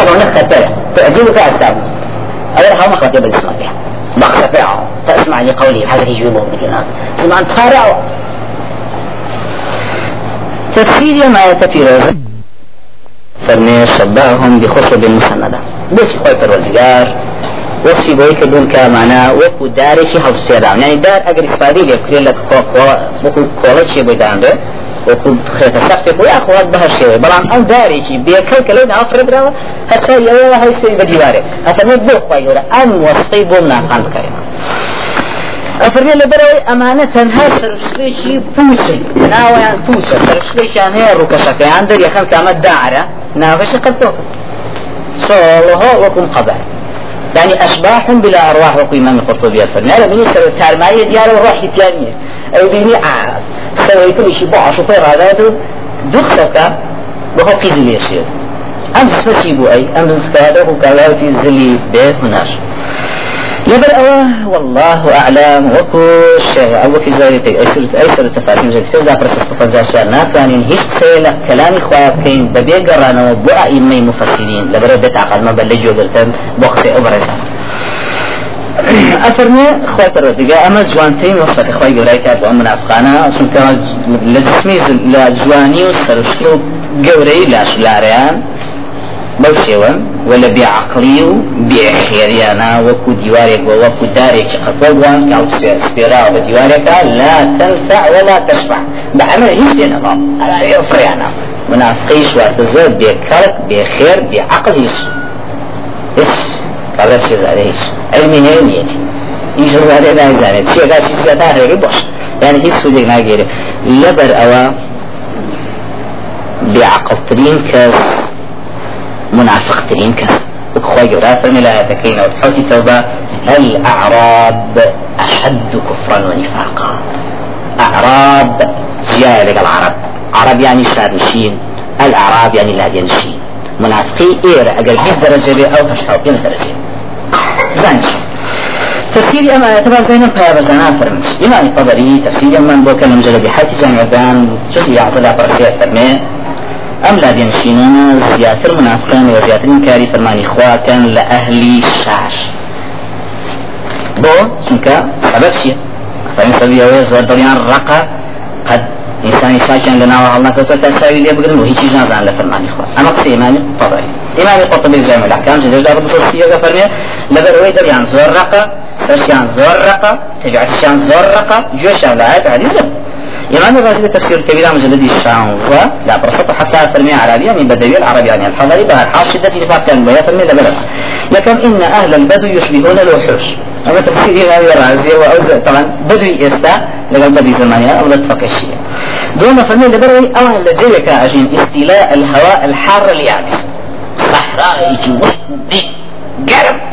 طبعا خطيرة تعجبك أسباب أولها ما خطير بالإسماء بها بخطيرة تسمع لقولي هذا يجيبه مثلنا سمعا تفارع تفسير ما يتفير. فرمي شبههم بخصب مسندة. بس خوي پروردگار. وصفی بۆی کردون کە مانە وەکو دارێکی هەڵستێدا یعنی دار ئەگەر استفادی لێ بکرێت لە وەکو کۆڵەکی بۆی دانرێ وەکو خێتە سەختێک بۆی ئەخوات بەهر شێوێ بەڵام ئەم دارێکی بێکەل کە لەو نافرەدراوە هەتا یەوە هەی سوی بە دیوارێ ئەفەرمێت بۆ خی گەورە ئەم وەسفەی بۆ منافان بکەین ئەفرمێ لە بەرەوەی ئەمانە تەنها سەرشتێکی پووسی ناویان پووسە سەرشتێکیان هەیە ڕووکەشەکەیان دەریەخەن کامە داعرە ناوەشە قەتۆکە صلها وكم قبل يعني أشباح بلا أرواح وكو إمام القرطبي الفرمي هذا بني سوى تارماية ديار الروح تيانية أو بني عاد سوى كل شيء بعش وطير هذا دخسك وهو قيز ليشير أمس فسيبو أي أمس كهذا وكلاوتي زلي بيت مناش لبر أواه والله أعلم وكو شيء أو كي زاري أيسر أيسر التفاصيل زي كتير زافر استفاد سؤال ناتوانين هيش سيلا كلامي خوايا بكين ببيع قرانا وبو أئمة مفسرين لبر بيت ما بلجو قلتن بوقسي أبرزا أفرمي خوات الردقاء أما زوانتين وصفة إخوائي قولاي كاتب أم منافقانا سنك لجسمي لجواني وسرشلو قوري لاش لاريان بەو شێوە ولا بێعقلی و بێخێریانە وەکو دیوارێک بۆ وەکو دارێکی قەتوەوان کاو سپێراوە بە دیوارێکە لا تنفع ولا تشفع. بەعمل هیچ لێ نەڵام فريانا منافقي واتە زۆر بێکەڵک بێخێر بێعقل هیچ هیچ. کاڵە سێزارە هیچ علمی هەیە نیەتی هیچ زارێ نایزانێت چێگا چیزگەتا هێری بۆش يعني هیچ سودێک ناگێرێ لەبەر ئەوە بێعقلترین کەس منافق ترين كس وكخوي جورا فرمي لا يتكين وتحوتي توبة. الأعراب أشد كفرا ونفاقا أعراب زيادة العرب عرب. يعني شادشين الأعراب يعني لا ينشين منافقي إير أقل بيس درجة أو هشتا بيس درجة. زانش تفسير أما تبع زينب فيا بزنا فرمش إمام الطبري تفسير من بوكا مجلد بحث جامع بان جزء يعطي فرسية فرمي أم لا دينشينان زياتر منافقان وزياتر كاري فرماني خواكن لأهلي شاش بو چونکە سبب چیە فإن سبب أوي زور دڵیان ڕقە قد إنسان شاكيان لنا وعلنا كتو تساوي لي بقدر وهي شيء نازل على فرمان إخوة أما قصي إمام الطبري إمام القرطبي جامع الأحكام جديد دار بصوصية فرمي لبر ويدر يعني زور رقة سرشان زور رقة تبعتشان زور رقة جوشان لا آيات حديث إمام الرازي تفسير الكبير مجلد الشانزة لا برصته حتى فرمي عربي يعني بدوي العربي يعني الحضري بها الحاص شدة نفاق كان بها فرمي لبلغ لكن إن أهل البدو يشبهون الوحوش أما تفسير إمام الرازي وأوزع طبعا بدوي إستا لقد بدوي زمانيا أو لتفق الشيء دون فرمي لبروي أولا لجيك أجين استيلاء الهواء الحار اليابس صحراء وسط قرب لا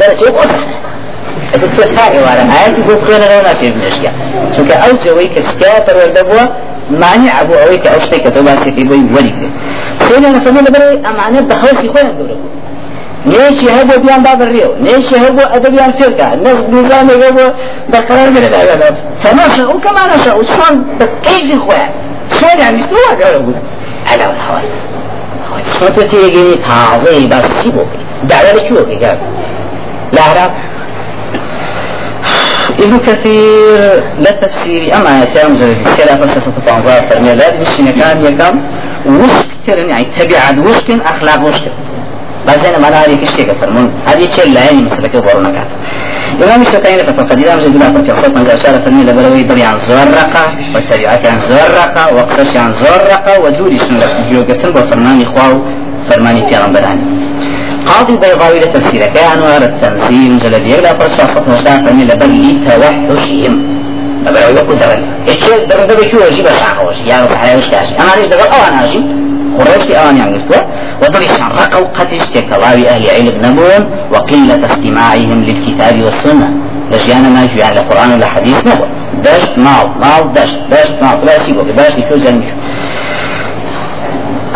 درجة وقصة تتوتاقي وارا آياتي بو بخينا لو ناسي بنشكا سوك أو سوي كسكا پرورده بوا مانع ابو اوي كأوشتي كتوباسي في بوي ولي سينا نفهمو لبري امانة بخوصي خوين دورو نيشي هبو بيان باب الريو نيشي هبو ادبيان فرقة نظام هبو بقرار من الأغلب فنشأ وكما نشأ وشون بكيف خوين شون يعني صوت تيجي تعظيم بس سيبوك دعوة لشوكي قال لا عرب ابن كثير لا تفسيري أما آياتي مجرد كلا فلسفة فانظار فرمي لا بشين كان يكام وشك يعني تبع وشك أخلاق وشك. بعدين ما هذه كشتي كفرمون هذه شيء لا يعني مثل كده ورنا كات إمام الشافعي لك فقدير مجد بلا فرق صوت من أشار فرمي لبروي دري عن زورقة والتبعات عن زورقة وقتش عن زورقة ودوري شنو؟ جوجتن بفرماني خواو فرماني بيغمبراني قاضي بيضاوي لتفسير كان وارد التنزيل جلد يغلى فرصة صفحة فمن لبل لتوحشهم أبدا يقول دبل إيش؟ دبل دبل شو يجيب؟ الشاقوش يعني صحيح وش كاشي أنا ليش دبل أوان هاشي خروجتي أوان يعني قلت وضل شرقوا قتش تكلاوي أهل علم نبون وقلة استماعهم للكتاب والسنة لجيانا ما يجي على القرآن ولا حديث نبون دشت مال مال دشت دشت مال فلا سيبوك باش يشو زنجو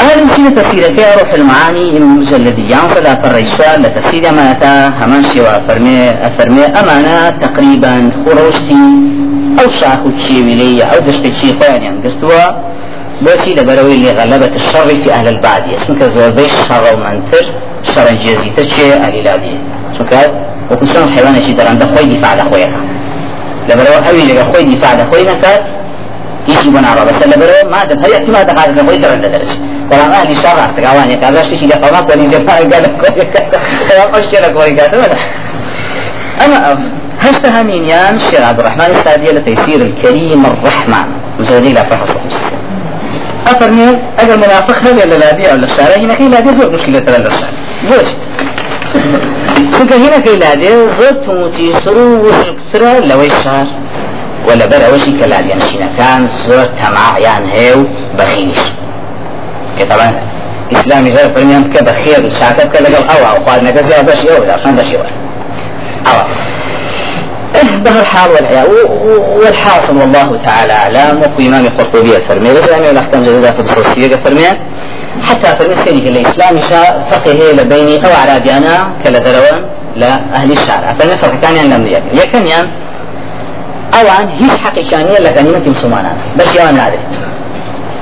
أهل مسلم تفسير كي روح المعاني المجلديان فلا فريسوا لتفسير ما أتى همان شوا فرمي أفرمي أمانة تقريبا خروجتي أو شاخو تشي ولي أو دشت تشي خوانيان قستوا بۆچی لەبەرەوەی لغلبة الشر في أهل البادية چونکە زۆربەی الشر ومنتر شر جێزیتر چێ ئەلیلادیە چونکە وەکو چۆن حیوانێکی دەڕەندە خۆی دیفاع لە خۆیەکە لەبەرەوە ئەوی لەگە خۆی دیفاع لە خۆی نەکات هیچی بۆ ناڕە بەسەر لەبەرەوە مادەم هەر احتمال دەخات لە خۆی دەڕەندە دەرچ بەڵام ئاهلی شەڕ ڕاستەکاوانێک کابرا شتێکی لە قەڵا کۆنی جەفاگە لە خۆیەکە لە خۆی کاتەوە أما هشت همينيان الشيخ عبد الرحمن السعدي لتيسير الكريم الرحمن. مجردي لا فحص أفرمي أجل منافق هذا ولا بيع ولا الشارع هنا كي لا زور مشكلة ترى الشارع ليش؟ چونکە هنا كي لا زور تموتي سرو وشكترا لو الشهر ولا بەرەوەشی کە لادێنشینەکان زۆر تەماعیان هەیە و بەخینیش طبعا ئیسلامی غير فرميان بکە بە خێر و چاکە بکە لەگەڵ ئەوە و خواردنەکە زیاد بەش ئەوە داشان بەشەوە ئەوە به الحال والحاصل والله تعالى أعلم. وفي إمام القرطبي فرمي الإسلامي والأحكام جزاء في الصوصية فرمي حتى فرمي سيدي الإسلام شاء فقه لبيني أو على ديانا كلا ذروان لا أهل الشارع فرمي فرق كان ينلم يكن يكن ين أوان هيش حقيقانية لكلمة مسلمانا بس يوان نادر.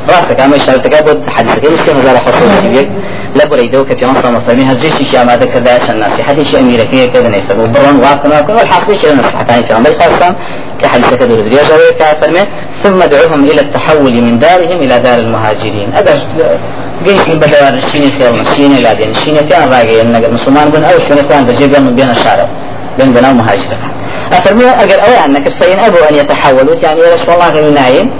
راسك أما اشارتك بود حديثك. مسلم زال خصوص سيبيك لا بريدو كتي مصر مفهمي هزيش شيء ما ذكر داش الناس حديث اميركيه كذا نيفر وبرون واقنا وكل والحاصل شيء نصح ثاني في عمل خاصة كحديثك دور زريا جوي كافرمي ثم دعوهم إلى التحول من دارهم إلى دار المهاجرين. ادر جيش بدوار الشيني خير الشيني لا دين الشيني كان راجع ان مسلمان بن أو شنو كان بجيب من بين الشارع بين بنا مهاجرة أفرمي أجر أوي أنك فإن أبوا أن يتحولوا يعني ليش والله غير نايم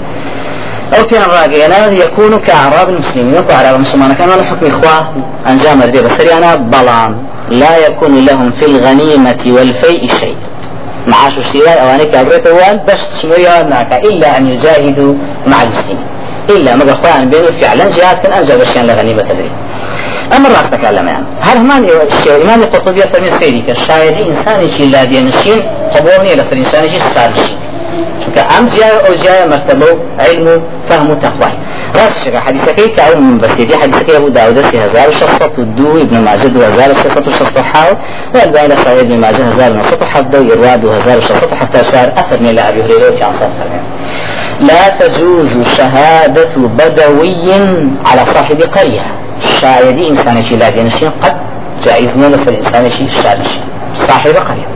كان راقينا يكون كأعراب المسلمين وأعراب المسلمين. كان حكم إخوة أنجام الرجال بس أنا بلان لا يكون لهم في الغنيمة والفيء شيء. معاش الشراء أو أنك أبريت أول بس تسميها هناك إلا أن يجاهدوا مع المسلمين. إلا ما أخوان بينه فعلا جهاد كان أنجب الشيء لغنيمة تدري. أما الراس تكلم يعني. هل همان إمام القرطبي فرمي سيدي كالشاهد إنسان لا دينشين قبولني لسر إنسان سالشين كأم جاء أو جاء مرتبة علم فهم تقوى. راس شكا حديثة كي كأو من بس دي حديثة أبو داود سي هزار وشصة الدو ابن ماجد وهزار وشصة وشصة حاو. والباقي لصحيح ابن ماجد هزار ونصة حفظة وإرواد وهزار وشصة حتى شعر أثر من أبي هريرة في عصر لا تجوز شهادة بدوي على صاحب قرية. شايدي إنسان شي لا دينشين قد جائز نولا فالإنسان شي شادشين صاحب قرية.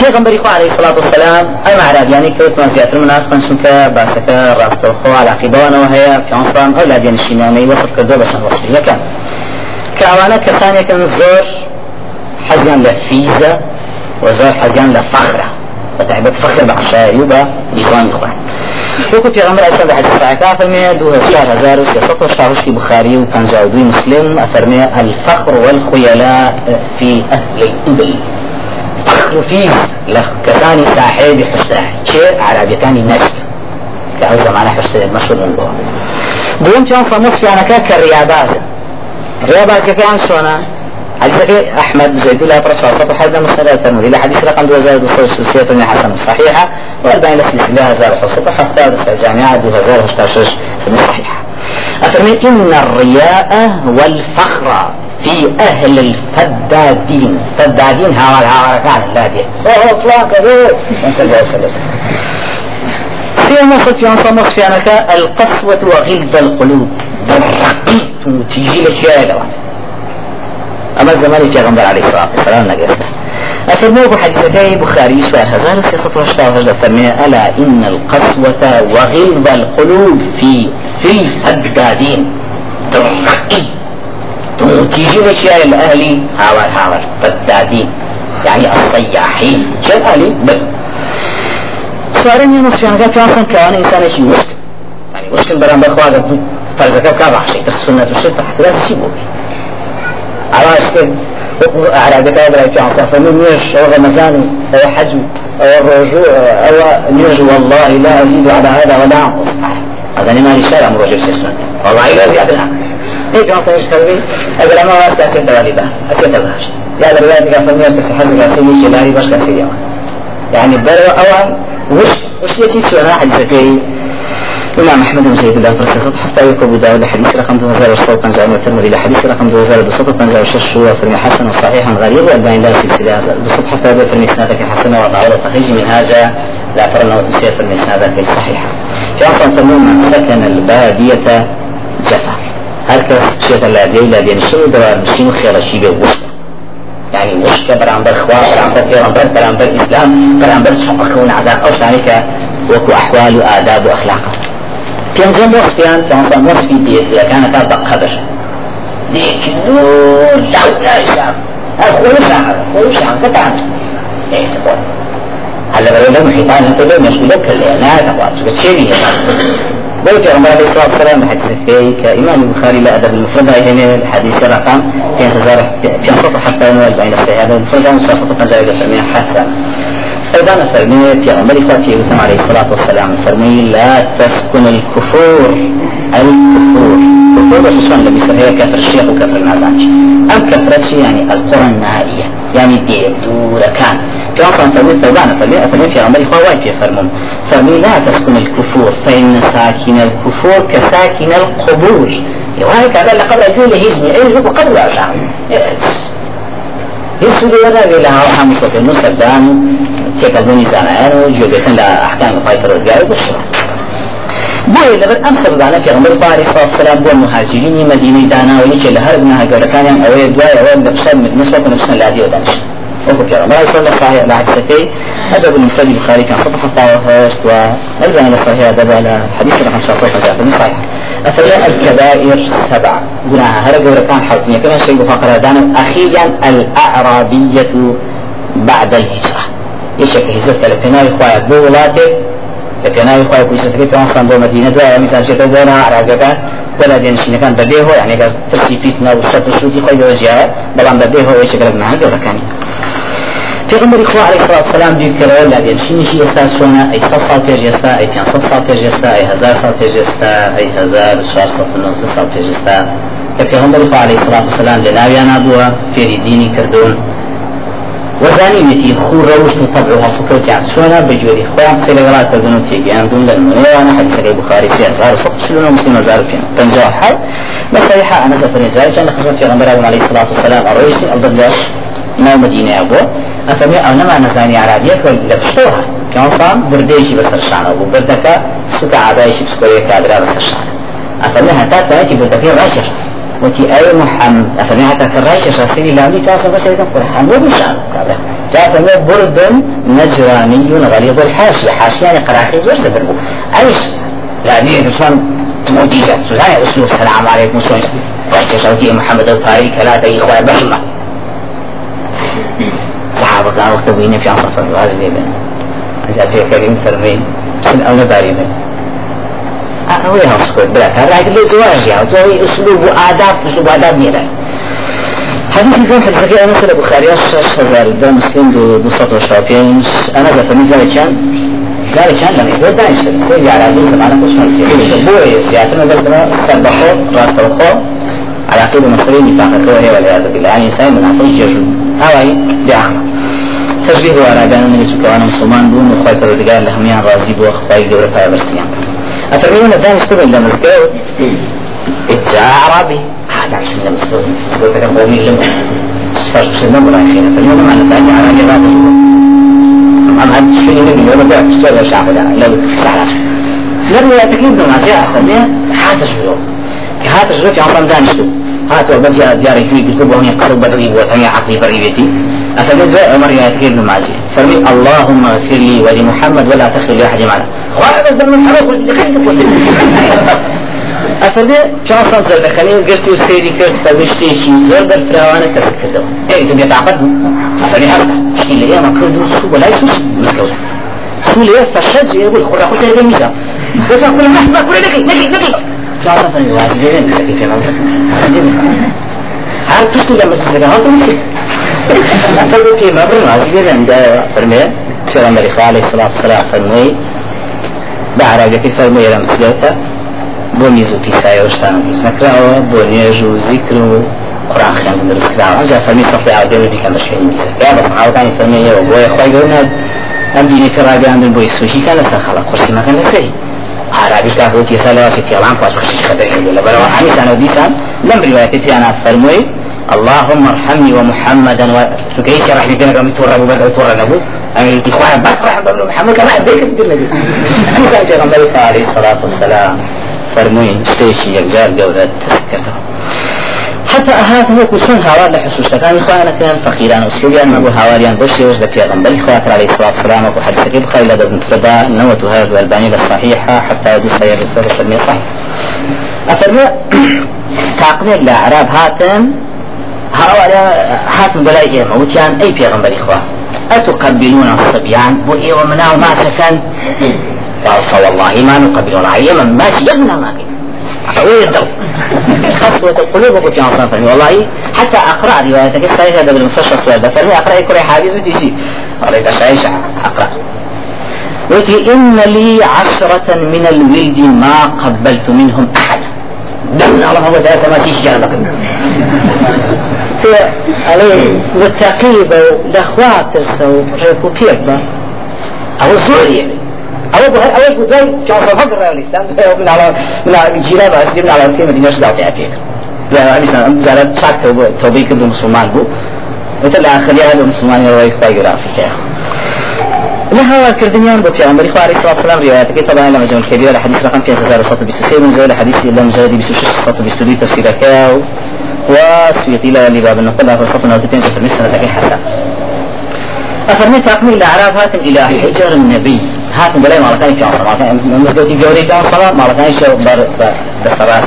پێغمبەری خوا عليه الصلاة والسلام ئەم عرابیانی کەوتمان زیاتر منافقن چونکە باسەکە ڕاستەوخۆ علاقیبەوەنەوە هەیە پیانسان ئەو لا دێنشینانەی وەسف کردو بە وەصفی یەکەم کە ئەوانە کەسانێکن زۆر حەزیان لە فیزە و فەخرە بتعبد فخر. بعشائي وبا ديوان خوان وكو في غمر أسان بحديث ساعة فرمي دو هزار هزار وسياسة وشاهش في بخاري وكان جاودي مسلم أفرمي الفخر والخيلاء في أهل الإبل فيه لكساني صاحب شيء على بيتاني نجد كأوزا معنا حسين مشهور من الله دوم أنا كاك الرياضات الرياضات كان شونا حديث أحمد زيد الله برس وصف حد مسألة الترمذي حديث رقم 2266 من حسن صحيحة. والباقي السلسلة هزار حصة حتى جامعة 2016 في الصحيحة أفرمي إن الرياء والفخر في أهل الفدادين. فدادين هاول هاول كان اللادي صوت لا كذو صلى الله عليه وسلم في في صفيانك القسوة وغلظ القلوب. رقيق تيجي لك يا أما الزمان في غنبر عليه الصلاة والسلام نقصده أفرموه حديثتي بخاري سياسة وشتاء وهجد فرمي ألا إن القسوة وغلظ القلوب في في الفدادين. ترقي تيجي الأشياء الأهلي هاور هاور فدادين يعني الصياحين. شو الأهلي بل سوارن ينص يعني قال كان كان إنسان شيء مشكل يعني مشكل برام بخواز فرزك كابع شيء السنة والشرطة حتى لا تسيبه على أشكال على ذكاء بلا كان فمن يش أو رمضان أو حج أو الرجوع أو نيج والله لا أزيد على هذا ولا أنقص. هذا ما للشارع مروج في السنة. والله لا زيادة. هيك ما صيش كلبي. أقول ما واسع كنت غالبا أسيت الغاش يا ذا الوقت قال فمي أسكت حد قال سيدي شلاري باش كثير يعني بروا أوان وش وش يتي سؤال أحد زكي الإمام أحمد بن سيد الله فرسخت حتى يكون أبو داود حديث رقم 2006 زعيم الترمذي لحديث رقم 2206 هو فرمي حسن صحيحا غريب والباقي لا سلسلة حتى يبقى فرمي سنادك حسنة وضعوا تخرج من هذا. لا ترى أنه تسير فرمي سنادك الصحيحة. جاء من سكن البادية جفا. هركس شيء لا دي لا دي نشين دوار نشين خير شيء بوشك يعني وشك برامبر خوا برامبر پیغمبر برامبر اسلام برامبر حقوق ونعزاق أو شانك وكو احوال واداب واخلاق پێنجەم وەختیان پێنجەم وەسفی دێتیەکانەکە بە قەدر دێکی دوور لاو لای شام خۆی شام خۆی شام کەتان هلا بلو لم حيطان انت لو مشغول كل تشيني بيت عمر عليه الصلاة والسلام حديث في كإمام البخاري لا أدب المفرد هنا الحديث رقم في انتظار في سطح حتى نوال بين السيئة المفرد عن سطح زائد حتى. أيضا فرمي في عمر إخواتي وسلم عليه الصلاة والسلام فرمي لا تسكن الكفور الكفور. كفور خصوصا اللي هي كفر الشيخ وكفر النازعج أم كفر يعني القرى النائية يعني دي دولة كان فرمي ثوبان فرمي فرمي في عمر إخوة في فرمون فرمي لا تسكن الكفور فإن ساكن الكفور كساكن القبور. وهيك هذا لقبل أجول هيزني إيه هو قبل أشعر يسود ولا لها حمص في النص الدان تێکەبوونی زانایان و گوێگرتن لە ئەحکام خی پەرۆزگار و بشرا بۆیە لەبەر ئەم سەبانە پێغمبەر باری سلام بۆ مهاجرینی مدینەی داناوە یەکێ لە هەر بناها گەورەکانیان ئەوەیە دوای ئەوە لە پشت نسبەت نفسن لا دیێ دانیشت وهو كرم الله صلى الله عليه وسلم أدب المفرد البخاري كان صفحة 17 ونرجع إلى صحيح أدب على حديث رقم 16 صحيح. أفرياء الكبائر سبع. قلنا هرق كان حظني كما شيء فقرة دانا أخيرا الأعرابية بعد الهجرة. لە پێناوی خخوای بۆ وڵاتێک لە پێناوی خخوای کویستەکەی پێوەستان بۆ مدینە دوای میسان چێتە بۆ عراگەکان ولا دێنشینەکان بەبێ هۆ یعنی ترسی فیتنا و شەت و سوودی خۆی بەوە زیارە بەڵام بەبێ هۆ لە پیغمبر خوا علیه الصلاة والسلام دید که رول لدین شینشی استا سونا ای صد سال پیش استا ای تیان صد سال پیش استا ای هزار سال پیش استا ای هزار چهار صد و نوزده سال پیش استا که پیغمبر خوا علیه الصلاة والسلام لناویان ابوه فێری دینی کردون وزانينتي خور روش طبعها سكوت يعني شونا بجوري خوان خير غلات تدون تيجي أنا دون للمنى وأنا حديث صحيح بخاري سير زار صوت شلون مسلم زار فينا بنجوا حال بصريحة أنا سفر زار كان خصوصا في غمبر عليه الصلاة والسلام أرويسي أفضل نو مدينة أبو أفهمي أو نما نزاني عربية كل لبشتوها كان صام برديشي بسر شان أبو بردك سكا عبايشي بسكوية كادرا بسر شان أفهمي حتى تأتي بردك راشر وتي أي محمد أفهمي حتى كراش شاسيني لامي تواصل بس يكون قرحان وبشان جاء فهمي برد نجراني غليظ الحاشية حاشية يعني قراخيز وش تبربو أيش يعني تسوان معجزة سوزان أسلوب السلام عليكم سوان وحتى شوتي محمد الطاري كلا تي إخوة بحمة صحابة كانوا وقت بينا في عصر لي بين إذا في كريم فرمي بسن أو نباري بين أنا وين هسكت بلا كان راجل زواج يا وتوي أسلوب وآداب أسلوب آداب نيلا حديث كم حديث كي أنا سر بخاري شش هزار ده مسلم دو دو سطر شابين أنا زفني زاري كان زاري كان لما يزور دانش سيدي على دو سمعنا كش مرسي بوي سياتنا بس ما سر بخو راس بخو على عقيدة مصرية نفاق كوهي والعياذ بالله يعني إنسان منافق يجرو هواي بأخنا تشبيه وراء بين النبي سكوانا مسلمان بون وخواي پروردگار لهميان راضي بو خواي دورة پايا برسيان أترميون الدانش تبع لما ذكروا ادعاء عربي هذا عشان لما استوى استوى كان قومي لما فرق سنة مراخينا فاليوم معنا ثاني على جباب أم هذا الشيء نبي يوم بيع في السؤال الشعب لو سعر لما يتكلم ما جاء ثانية حاتش اليوم كهاتش في عصام دانشتو هات وبجي دياري في كتب وهي قلب بدري وهي عقلي بريبتي أفمد عمر يا بن معزي فرمي اللهم اغفر لي ولمحمد ولا تغفر لأحد معنا. خواهد بس من حرق ئەفەرێ چاسان زەردەخەنی گرتی و سێری کرد بە شتێکی زۆر بەرفراوانە کەس کردەوە ئەی تو بێتاقەت بوو ئەفەرێ هەست شتی لە ئێمە کرد و سوو بەلای سوس مزگەوت سوو لێ فەشەج يقول خورا خورا لێ میزا بس أقول ما ما كل نكي نكي نكي في هر تشتي لما تسكي هل تنكي أفرمي في مبرن واجبه عند فرمي پیغمبر عليه الصلاة والسلام فرمي بعراقتي فرمي لمسجوتا بۆ میز و پیسای ئەوشتان میز نکراوە بۆ نوێژ و زیکر و قرآن خوێن دروست کراوە ئەجا فەرمی سەفی ئاودێ بیکەن بە شوێنی میزە یا بە سەحاوەکانی فەرمیەوە بۆیە خۆی گەورە ئەم دینی کە ڕاگەاندن بۆی سوشیکە لەسەر خەڵک قورسیمەکەن لەسەری عربيش كافو تيسا لواسي تيالان قواس وخشيش خبرين يقول لبرا وحميسان وديسان لم رواية أنا فرموي اللهم ارحمني ومحمدا وسكيش رحمي بينك ومتورى وبدأ وتورى نبوز أمين إخوانا بفرح بابن محمد كما أديك في النبي كان في غنبري عليه الصلاة والسلام. فرموين ستيشي يقجار قولة تسكته حتى أهات هو كسون هاوار لحسوس كان إخوانا كان فقيران وسلوبيان مبو هاواريان بوشي وجد في غنبري إخوات عليه الصلاة والسلام وكو حديث كيف خير لدى ابن فردا نوت هذا الألباني للصحيحة حتى يدو سير الثلاثة فرمي صحيح أفرمي تعقيد الأعراب هاتن هاوار هاتن بلاي إيما وتيان أي بيغنبري إخوان أتقبلون الصبيان؟ بو إيوة مناو ما سكن؟ فوالله ما نقبلون عيما ماشي يبنى ما كي الدو خصوة القلوب وقلت يا عصام فرمي والله حتى أقرأ روايتك الصحيحة هذا بالمفشى السؤال ده فرمي أقرأ يكره حديث وديسي وليس شايش أقرأ. قلت إن لي عشرة من الولد ما قبلت منهم أحدا دمنا الله هو ثلاثة ما سيش جانبك عليه متقيبة الأخوات السو ريكو كيبا أو سوريا أو بهر أوش بدوي كان فقر الإسلام. من على من على جيران أسلم من على كلمة دينار سداو تعطيك لا الإسلام زالت شاك توبي كده مسلمان بو. مثل آخرية هذا مسلمان يروي خواهي في كيخ لها كردنيان بو في عمر عليه الصلاة والسلام رواياتك. طبعا لما جمع الكبير حديث رقم 5600 من زول حديث إلا مجرد بسوشش صوت بسودي تفسير كاو. وسويطي لا لباب النقل هو صف نوتين في المسنة حسن أفرمي تقني الأعراب هاتم إلى حجر النبي. هاتم بلاي ما كان في عصر ما كان مسجوتي جوري كان صلاة ما كان شو بر بصلاة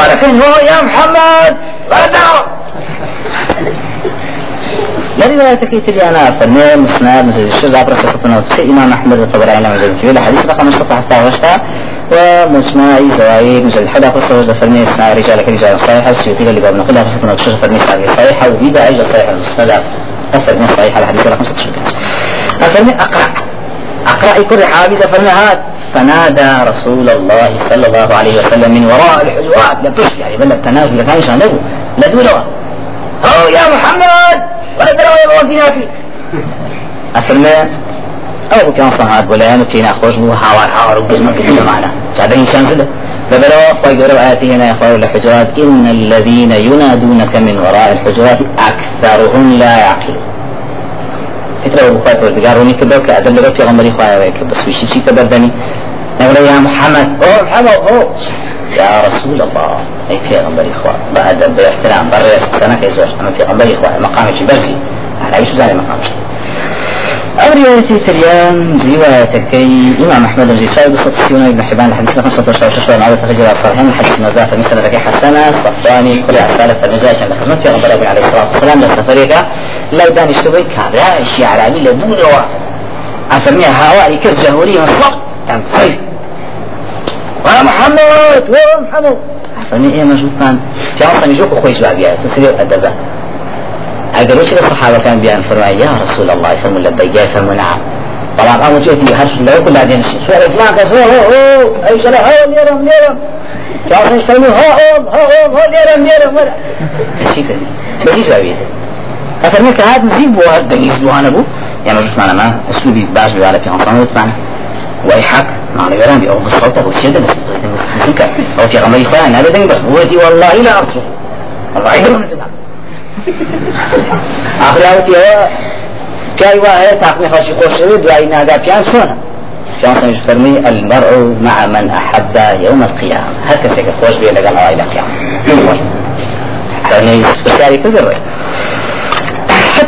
ولكن هو يا محمد لا لرواية كيت أنا فرمي مسند مسجد الشرع برسة فتنة إمام أحمد الطبراني لما جاب في الحديث رقم 16 ومسماعي زوايد مجلد حدا قصة وجد فرمي اسماء رجال كرجال صحيحة السيوطي اللي باب نقلها قصة فرمي اسماء صحيحة وبيدا عجل صحيحة المسندة أفرمي صحيحة الحديث رقم 16 أفرمي أقرأ. أقرأ كل حافظة فرمي هات فنادى رسول الله صلى الله عليه وسلم من وراء الحجرات لا تشفي يعني بل تنازل لكان يشان له لا دولوا أو يا محمد ولا ترى يا موتي أفرمي أو كان صنعات ولا كنا خوش بو هاوار هاوار وجزم كل معنا هذا إنسان زده فبلوا أخوة قرب آياته هنا يا الحجرات إن الذين ينادونك من وراء الحجرات أكثرهم لا يعقلون. اتلو بخوات وردقار وني كبر كأدب لغو في غمري خوايا ويك بس وشي شي كبر دني نقول يا محمد أوه محمد أوه يا رسول الله. أي في غمري خوايا بأدب باحترام بريس سنة كيزوش أما في غمري خوايا مقامك برزي على عيش زاني مقامك أو رواية تريان روايتكي إمام أحمد بن زيد بصوت السيون ابن حبان الحديث رقم 16 وشوشة معاوية تخرج الصالحين الحديث نزاف مثل ذكي حسنة صفواني كل أحسالة المزاج عند خدمة في غنبر أبي عليه الصلاة والسلام لسفريك لدون روا أسميها هوائي كز جهوري مصلق كان صيف ويا محمد ويا محمد. أفرمي إيه مجهود كان؟ في عصا يجوك أخوي شبابيات تسير أدبا اگر وش الصحابة كان بيان فرمى يا رسول الله لبيك يا فرموا نعم. طبعا أول جوتي هرش لو كل هذين سؤال فلان كسو هو هو أي شلا هو نيرم نيرم جاء يستلموا ها أم ها أم ها نيرم نيرم ولا بس كده بس كهاد مزيد بو هاد بو أنا بو. يعني مش معنا ما أسلوبي باش عنصان وتمعنا ويحك معنى يران بي أو بالصوت أو الشدة بس بس بس أو في غمري خوان هذا دني بس بوتي والله لا أصرف والله يدرون زمان اخلاوتی ها كاي واحد تاقمي خاشي قوشوي دعاي نادا بيان سونا. كان سمش فرمي المرء مع من أحب يوم القيامة. هكذا سيك خوش بيه لقى الله إلى القيامة يعني بساري كذا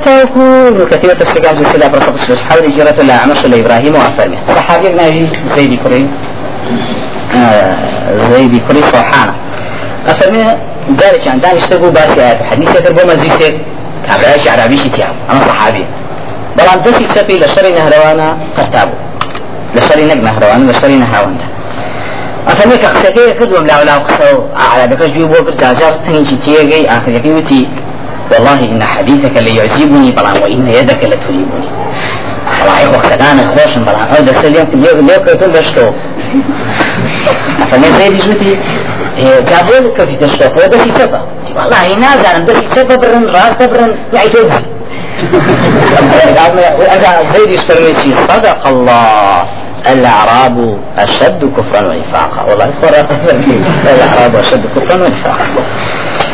حتى يكون كثير تستقام سلسلة برصد السلسل حول هجرة لا عمش لإبراهيم وأفرمي صحابي ناجي زيدي كري آه زيدي كري صحانة أفرمي جاري كان داني اشتغلوا باسي آيات حديث يتر بو مزيسي كابراش عربي شتياب أنا صحابي. بلان دسي سفي لشري نهروانا قرتابو لشري نق نهروانا لشري نهروانا. أفرمي كقسكي كدوم لا ولا قصو على بكش جيبو برجاجاز تنجي تيغي آخر يكي وتي والله إن حديثك ليعجبني بلان وإن يدك لتريبني. والله وقت كان خوش بلان هذا سليم تليو ليو كتون بشتو. أفرمي زي جوتي جابوا كفي تشتوك وده في سبب والله نازل ده في سبب برن راس برن يعيدون أنا زيد يسترمي صدق الله. الأعراب أشد كفرا ونفاقا والله الأعراب أشد كفرا ونفاقا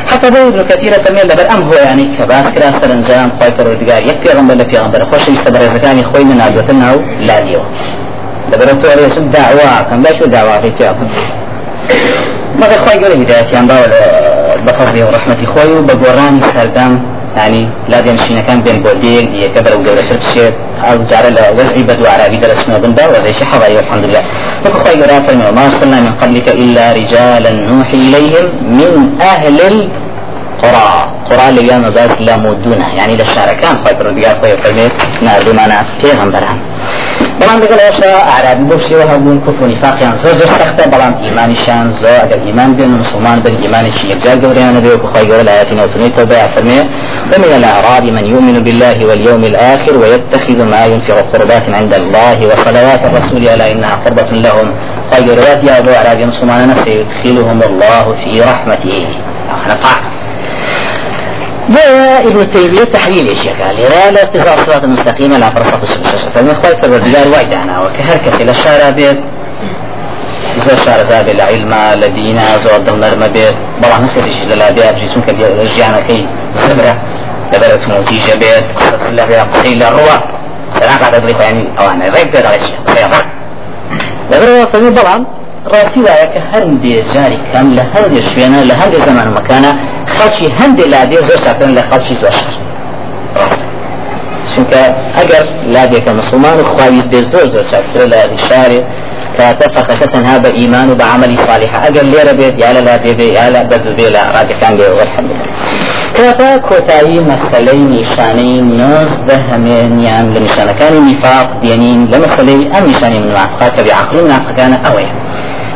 حتى بو ابن كثير فمن لبر. أم هو يعني كباس كرا سرنجام خوي پروردگار يك پیغمبر لپیغمبر خوش يستبر زكاني خوي من عبدتنا لا ديو لبر تو عليه سن دعوة. كم باش دعوة في تيابن ما خوي قول هدايتيان باول بفضله ورحمة خوي. وبقوراني سردام يعني لا دين كان بين بوديك دي كبر وجورة شرشيت أو جعل وزعي بدو عربي درس من بنبا وزعي شي حضايا والحمد لله. فكخوا يقرا فرمي وما أرسلنا من قبلك إلا رجالا نوحي إليهم من أهل القرى. قرى اللي قام باس لا مودونة يعني للشارع كان خوي بردقار خوي لەگەڵ ئەوشا ئارابی بۆ شێوە هەبوون کوف و نیفاقیان زۆر زۆر سەختە بەڵام ئیمانیشان زۆر ئەگەر ئیمان بێن و مسلمان بن ئیمانێکی یەکجار گەوریانە بێ وکو خی گەورە لە آياتی نەوتنەی تەوبە فەرمێ ومن الأعراب من يؤمن بالله واليوم الآخر ويتخذ ما ينفع قربات عند الله وصلوات الرسول ألا إنها قربة لهم. خير يا أبو أعرابي مسلمان سيدخلهم الله في رحمته. نطاق ابن تيمية تحليل إيش قال لا ارتفاع الصراط المستقيم لا فرصة الشاشة فمن خوي فبردقار وايد أنا وكهركة إلى الشارع بيت. زۆر شارەزا بێت لە عیلما لە دینا زۆر دڵنەرمە بێت بەڵام هەستێکیش لە لا بێ بژی چونکە ژیانەکەی زبرە لەبەر توموتیژە بێت لە قسەی لە ڕوە سەراقا دەدڵی خۆیانی ئەوانە ڕێک بێت قسەی لەبەرەوە فەرمی بەڵام ڕاستی وایە کە هەندێ جاری کەم لە هەندێ شوێنە لە هەندێ زەمان مەکانە خەڵکی هەندێ لادێ زۆر چاکن لە خەڵکی زۆر شەر چونکە ئەگەر لادێکە مسلمان و خواویست بێ زۆر زۆر چاکترە لە شارێ كاتە فقط تەنها بە و بە عملی صالحە ئەگەر لێرە بێت یا لە لادێ بێ یا لە بەد بێ لە ڕادەکان بێ والحمد کاتە کۆتایی مەسلەی نیشانەی نۆزدە هەمێنیان لە نیشانەکانی نیفاق دێنین لە مەسلەی ئەم نیشانی منافقات کە بعقل منافقەکانە ئەوەیە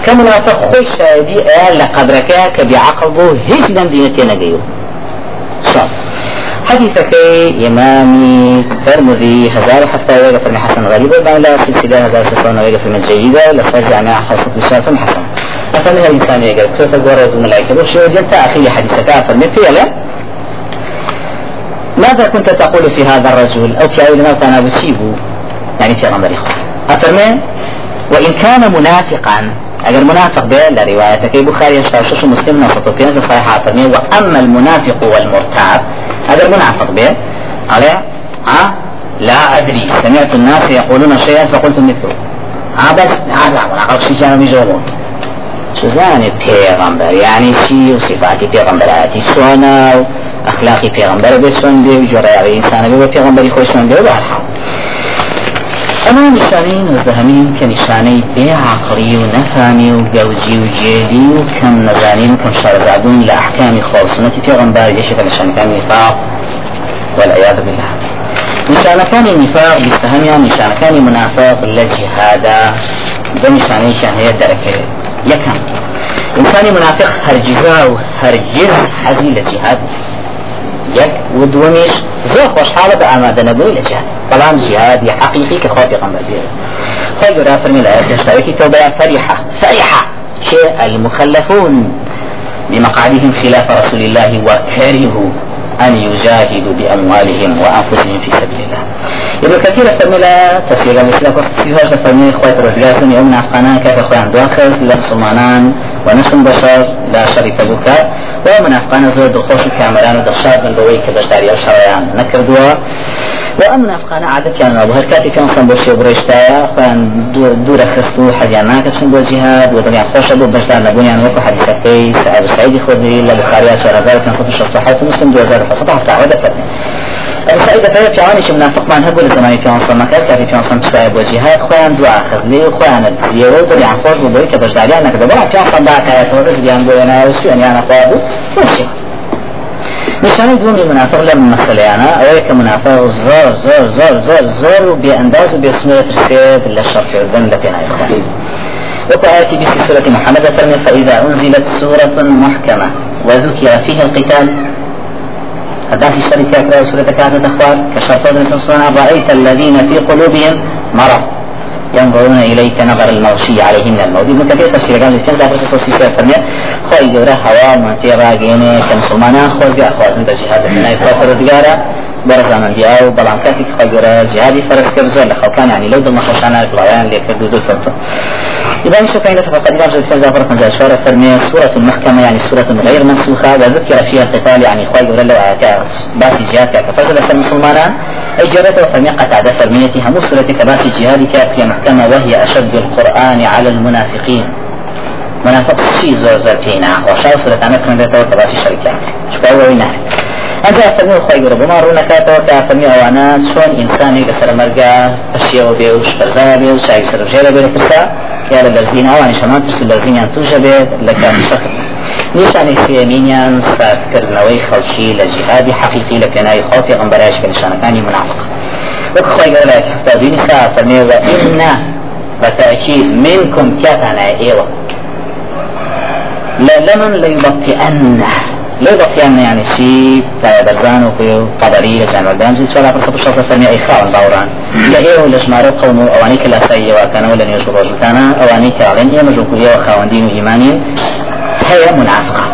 كمنافق خوش شاهدي ايال لقدرك كبعقل بو هيش دم دينتي نقيو صح. حديثك إمامي ترمذي هزار حتى ويقف من حسن غريب وبعد لا سلسلة هزار سفرون ويقف من جيدة لفرج عن حسن بشرف حسن أفهمها الإنسان يقول كيف تقول الملائكة؟ وشو جنت أخي حديثك؟ أفهم فيلا ماذا كنت تقول في هذا الرجل؟ أو في ما كان بسيبه يعني في غمر أفرمي وإن كان منافقا اگر منافق به لروايتك بخاري شاوشش مسلم نصط في هذا صحيح فرمي واما المنافق والمرتاب. اگر منافق به على ها لا ادري سمعت الناس يقولون شيئا فقلت مثله. ها بس هذا منافق شيء كانوا يجاوبون سوزاني پیغمبر؟ يعني شي وصفاتي پیغمبراتي سونا واخلاقي پیغمبر بسون دي وجرى انسان بي پیغمبري خوشون دي وبالحال ئەمە نیشانەی کە نیشانەی بێ عقلی و نەفامی و گەوجی و جێدی و کەم نەزانین کەم شارەزابوون لە ئەحکامی خۆسنەتی پێغەمبار یەشێکە لە شانەکانی نفاق والعياذ بالله. نیشانەکانی نفاق بیستەهەمیان نیشانەکانی منافق لە جیهادا بە نیشانەیشان هەیە دەرەکەوێت یەکەم ئینسانی منافق هەرگیزا و هەرگیز حەزی لە جیهاد یەک و دووەمیش زۆر خۆشحاڵە بە ئامادەنەبووی لە جیهاد بەڵام جیهادی حقیقی کە خۆ پێغەمبەر بێ خۆی گەورە فەرمی لە ئاەت هێشتاوێکی تەوبەیە فەریحە فەریحە شيء المخلفون بمقعدهم خلاف رسول الله وكرهوا أن يجاهدوا بأموالهم وأنفسهم في سبيل الله. ابن كثير فرملا تفسير الإسلام وقت تفسيرها فرمي خوات الرجال يوم أفغانان كيف أخوان دواخل لمسلمانان ونشم بشر لا شريك بك. ومن أفغان زور دخوش كامران ودخشار من بوي كبشداري أو شريان نكردوا وأمن أفغان عادتيان أبو هركاتي كان صنبو شي بريشتايا أخوان دور خستو حديان ناكب بو جهاد ودنيا خوش أبو بشدار نبونيان وكو حديثة أبو سعيد خذي لبخاريا سورة زار كان صفر شخص مسلم دو زار حصة حتى عودة فرمي سعيدة فهي في عوانش منافق من هبول زماني في عنصر مكان كافي في عنصر مشبعي بوجهات خوان دعا خزلي خوان الزيرو دري عن كبجداري أنا كده بلا في عنصر باك آيات ورز بيان بوينا وسوين يعني خوابو وشي نشانه دومی منافق مسئله أنا اوه که منافق زور زور زور زور زور و بی انداز و بی اسمه ترسید لشر کردن لپینا اخوان وكو آياتي في سورة محمد فرمي فإذا أنزلت سورة محكمة وذكر فيها القتال. فداسي الشركة سورة كانت أخبار كشرطة بن رأيت الذين في قلوبهم مرض. ينظرون إليك نظر المغشي عليه من الموت. ابن كثير تفسير قال كان ذا فرصة سيسا فرمي خوي جورا هوا ما في راجين كمسلمان خوز جاء خوازن بجهاد من أي كفر دجارة بەرزانەندی ئەو بەڵام کاتێک خۆی گەورە جیهادی فەرز کرد زۆر لە خەڵکان ینی لەو دڵنەخۆشانە بڵاویان لێ کرد و دووفەتە إذا شوفين فقد جزء فزا فرق من شورة فرمية سورة المحكمة يعني سورة غير منسوخة. وذكر فيها القتال يعني خواي يقول له باسي جهاد كفرد لسر مسلمانا أي جرته فرمية قطع فرميتها مو سورة كباسي جهادك في محكمة وهي أشد القرآن على المنافقين. منافق شي زور زور فينا. وشاو سورة أنا كنت كباسي شركات شكرا وينها ئەجا فەرمی خۆی گەڕ بما ڕوونەکاتەوە تا فەرمی ئەوانە چۆن ئینسانی لەسەر مەرگا پشیەوە بێ و شپەرزا بێ و یا لە بەرزین ئەوانی شەمان پرس بەرزینیان توژە بێت لە کاتی شەکر نیشانی سێمینیان ساردکردنەوەی خەڵکی لە جیهادی حەقیقی لە پێناوی خۆ پێغەمبەرایش کە نیشانەکانی منافق. وەک خۆی گەڕ لە هەفتا بینی سا فەرمێ وئینە بەتأكيد منكم تياتنا إيوة لمن ليبطئن لو بقيان يعني شيء برزان وكيو قدري لجان والبيان جيس ولا قصة الشرطة فرمي أي خاون باوران. يا إيه ولا جمارو قوم أواني كلا سيء وكان ولا نيوش بروجتانا أواني كالين إيه مجوكو إيه وخاون دين وإيمانين هي منافقة. هر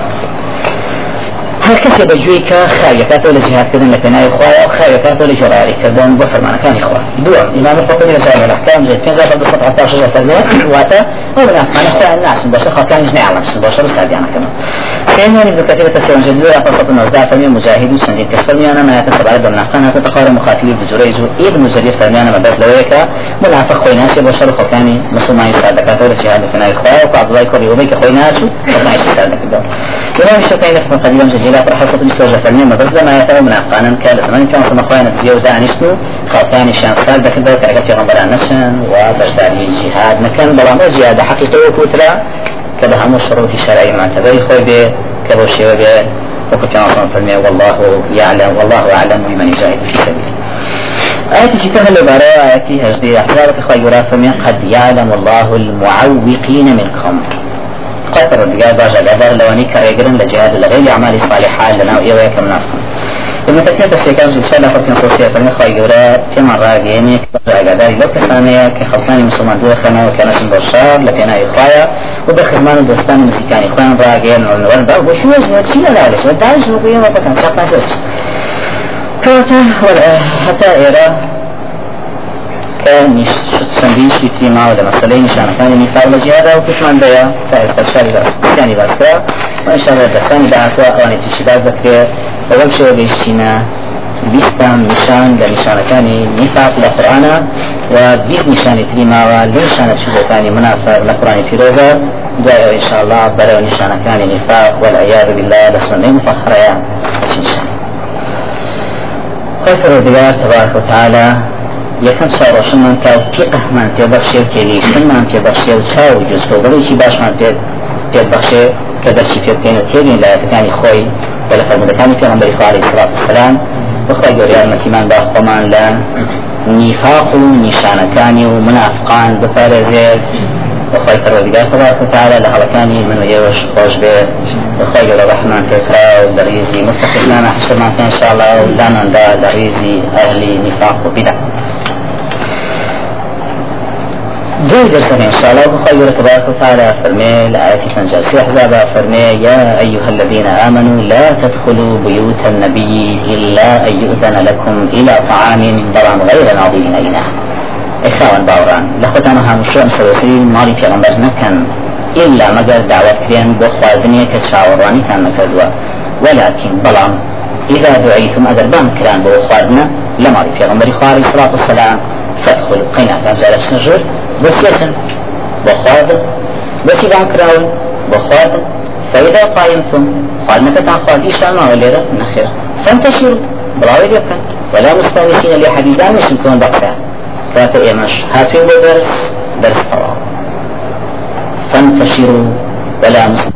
کسی به جوی که خیرکات و لجهاد کردن لپنای خواه و خیرکات و لجراری کردن بو فرمانکان خواه. دو امام الخطبی لجامع الاحکام جد پنزا شد بسط عطا شجر فرمي واتا و من افمان خواه الناس باشر خلقان جميع عالم باشر ساديانا كمان ثانيا ابن كثير تفسير جديد قصة النزداء فرمي مجاهد سندين كسفرمي أنا ما يتسبع لدى منافقان تتقار مخاتلي بجريج ابن جرير فرمي أنا ما بس لويك منافق خوي ناس باشر خلقاني مسلمان يساعدك ولا شهادة فينا إخوة وعبد الله يكوري وبيك خوي ناس وخلقان يساعدك الدور إمام الشافعي في قديم جديد پر حسب استوجه فرمي ما بس لما يتعلم منافقانا كان زمان كان صنع خوينا تزيو دانشتو خلقاني شان سال دخل دور كأجل في غنبران نشن وبجداري جهاد نكن بلا جهاد حقيقي وكوترا كده همو شروط شرعي معتبري خوي به كبو شيء به وكنت أصلا فرمي والله يعلم والله أعلم بمن يجاهد في سبيله آياتي كهل العبارة آياتي هجدي أحزاب خيرا فمن قد يعلم الله المعوقين منكم. قطر الدقاء باجا قدر لواني كريقرن لجهاد لغير أعمال صالحة لنا وإيوه كمنافقون ابن كثير إن شاء الله فرق نصوصية فرمي خواهي قورا في مرة يعني كبرا لو كسانية كخلطاني مسلمان دو سنة وكان اسم بشار لبينا إخوايا وبخدمان دوستان مسيكان إخوان راقين ونوان با وشو يزيد شيء لا ليش وداعش نقوية وكان ساقنا سيس كواتا حتى إيرا كان سندين شتي ما ولا مسألة نشان كان نفاق لجهادا وكشمان بيا سائل تشاري ثاني باسكا وإن شاء الله دستاني بعثوا أواني تشباب ذكر وەک شێ گەیشتینە بیستان نیشان لە نیشانەکانی نیفاق لە قورآانە و بیست نیشانی تری ماوە لە نیشانە چوبەکانی منافر لە قڕانی پیرۆزە دوای ئینشاءله بەرەو نیشانەکانی نیفاق والعیاذ بالله لە سنەی مفەخرەیە نیشان خۆی پەروەردگار تبارك وتعالى یەکەم چاڕۆشنمان کا و تیقەمان پێبەخشێ و تێگەیشتنمان پێبەخشێ و چاو جستۆگەڵێکی باشمان پێ پێبەخشێ کە دەرچی پێ بکەین و تێگەین لایەتەکانی خۆی ولا فرمودەکانی پێغمبەری خوا عليه الصلاة والسلام بخوای گەوری یارمەتیمان با خۆمان لە نیفاق و نیشانەکانی و منافقان بپارێزێت بخوای پەروەردگار تبارك وتعالى لە هەڵەکانی من و ئێوەش خۆش بێت بخوای گەورە ڕەحمان پێکرا و لە ڕیزی متفقنانە حشرمان پێ انشاءالله و لاناندا لە ڕیزی ئەهلی نیفاق و بدع دوي درسنا إن شاء الله. بخير تبارك وتعالى فرمي لآية فنجاسي أحزاب فرمي يا أيها الذين آمنوا لا تدخلوا بيوت النبي إلا أن يؤذن لكم إلى طعام طعام غير ناظرين إناه إخوان باوران لخوتانا همشو أم سوسي مالي في غنبر نكن إلا مقر دعوة كريان بخواردنية كتشاوراني كان نكزوا ولكن بلام إذا دعيتم أدر بام كران بخواردنا لمالي في غنبر خواري صلاة والسلام فادخلوا قينا كان زالف سنجر بسيسن بخواردن بسي بانكراون بخواردن فإذا قائمتم خادمة عن خادي شاما وليرة نخير فانتشروا. بلاوي يبقى ولا مستانسين لحديدان مش نكون بقسا كاتا إيمش هاتوا درس؟ درس طوال فانتشروا. ولا مستانسين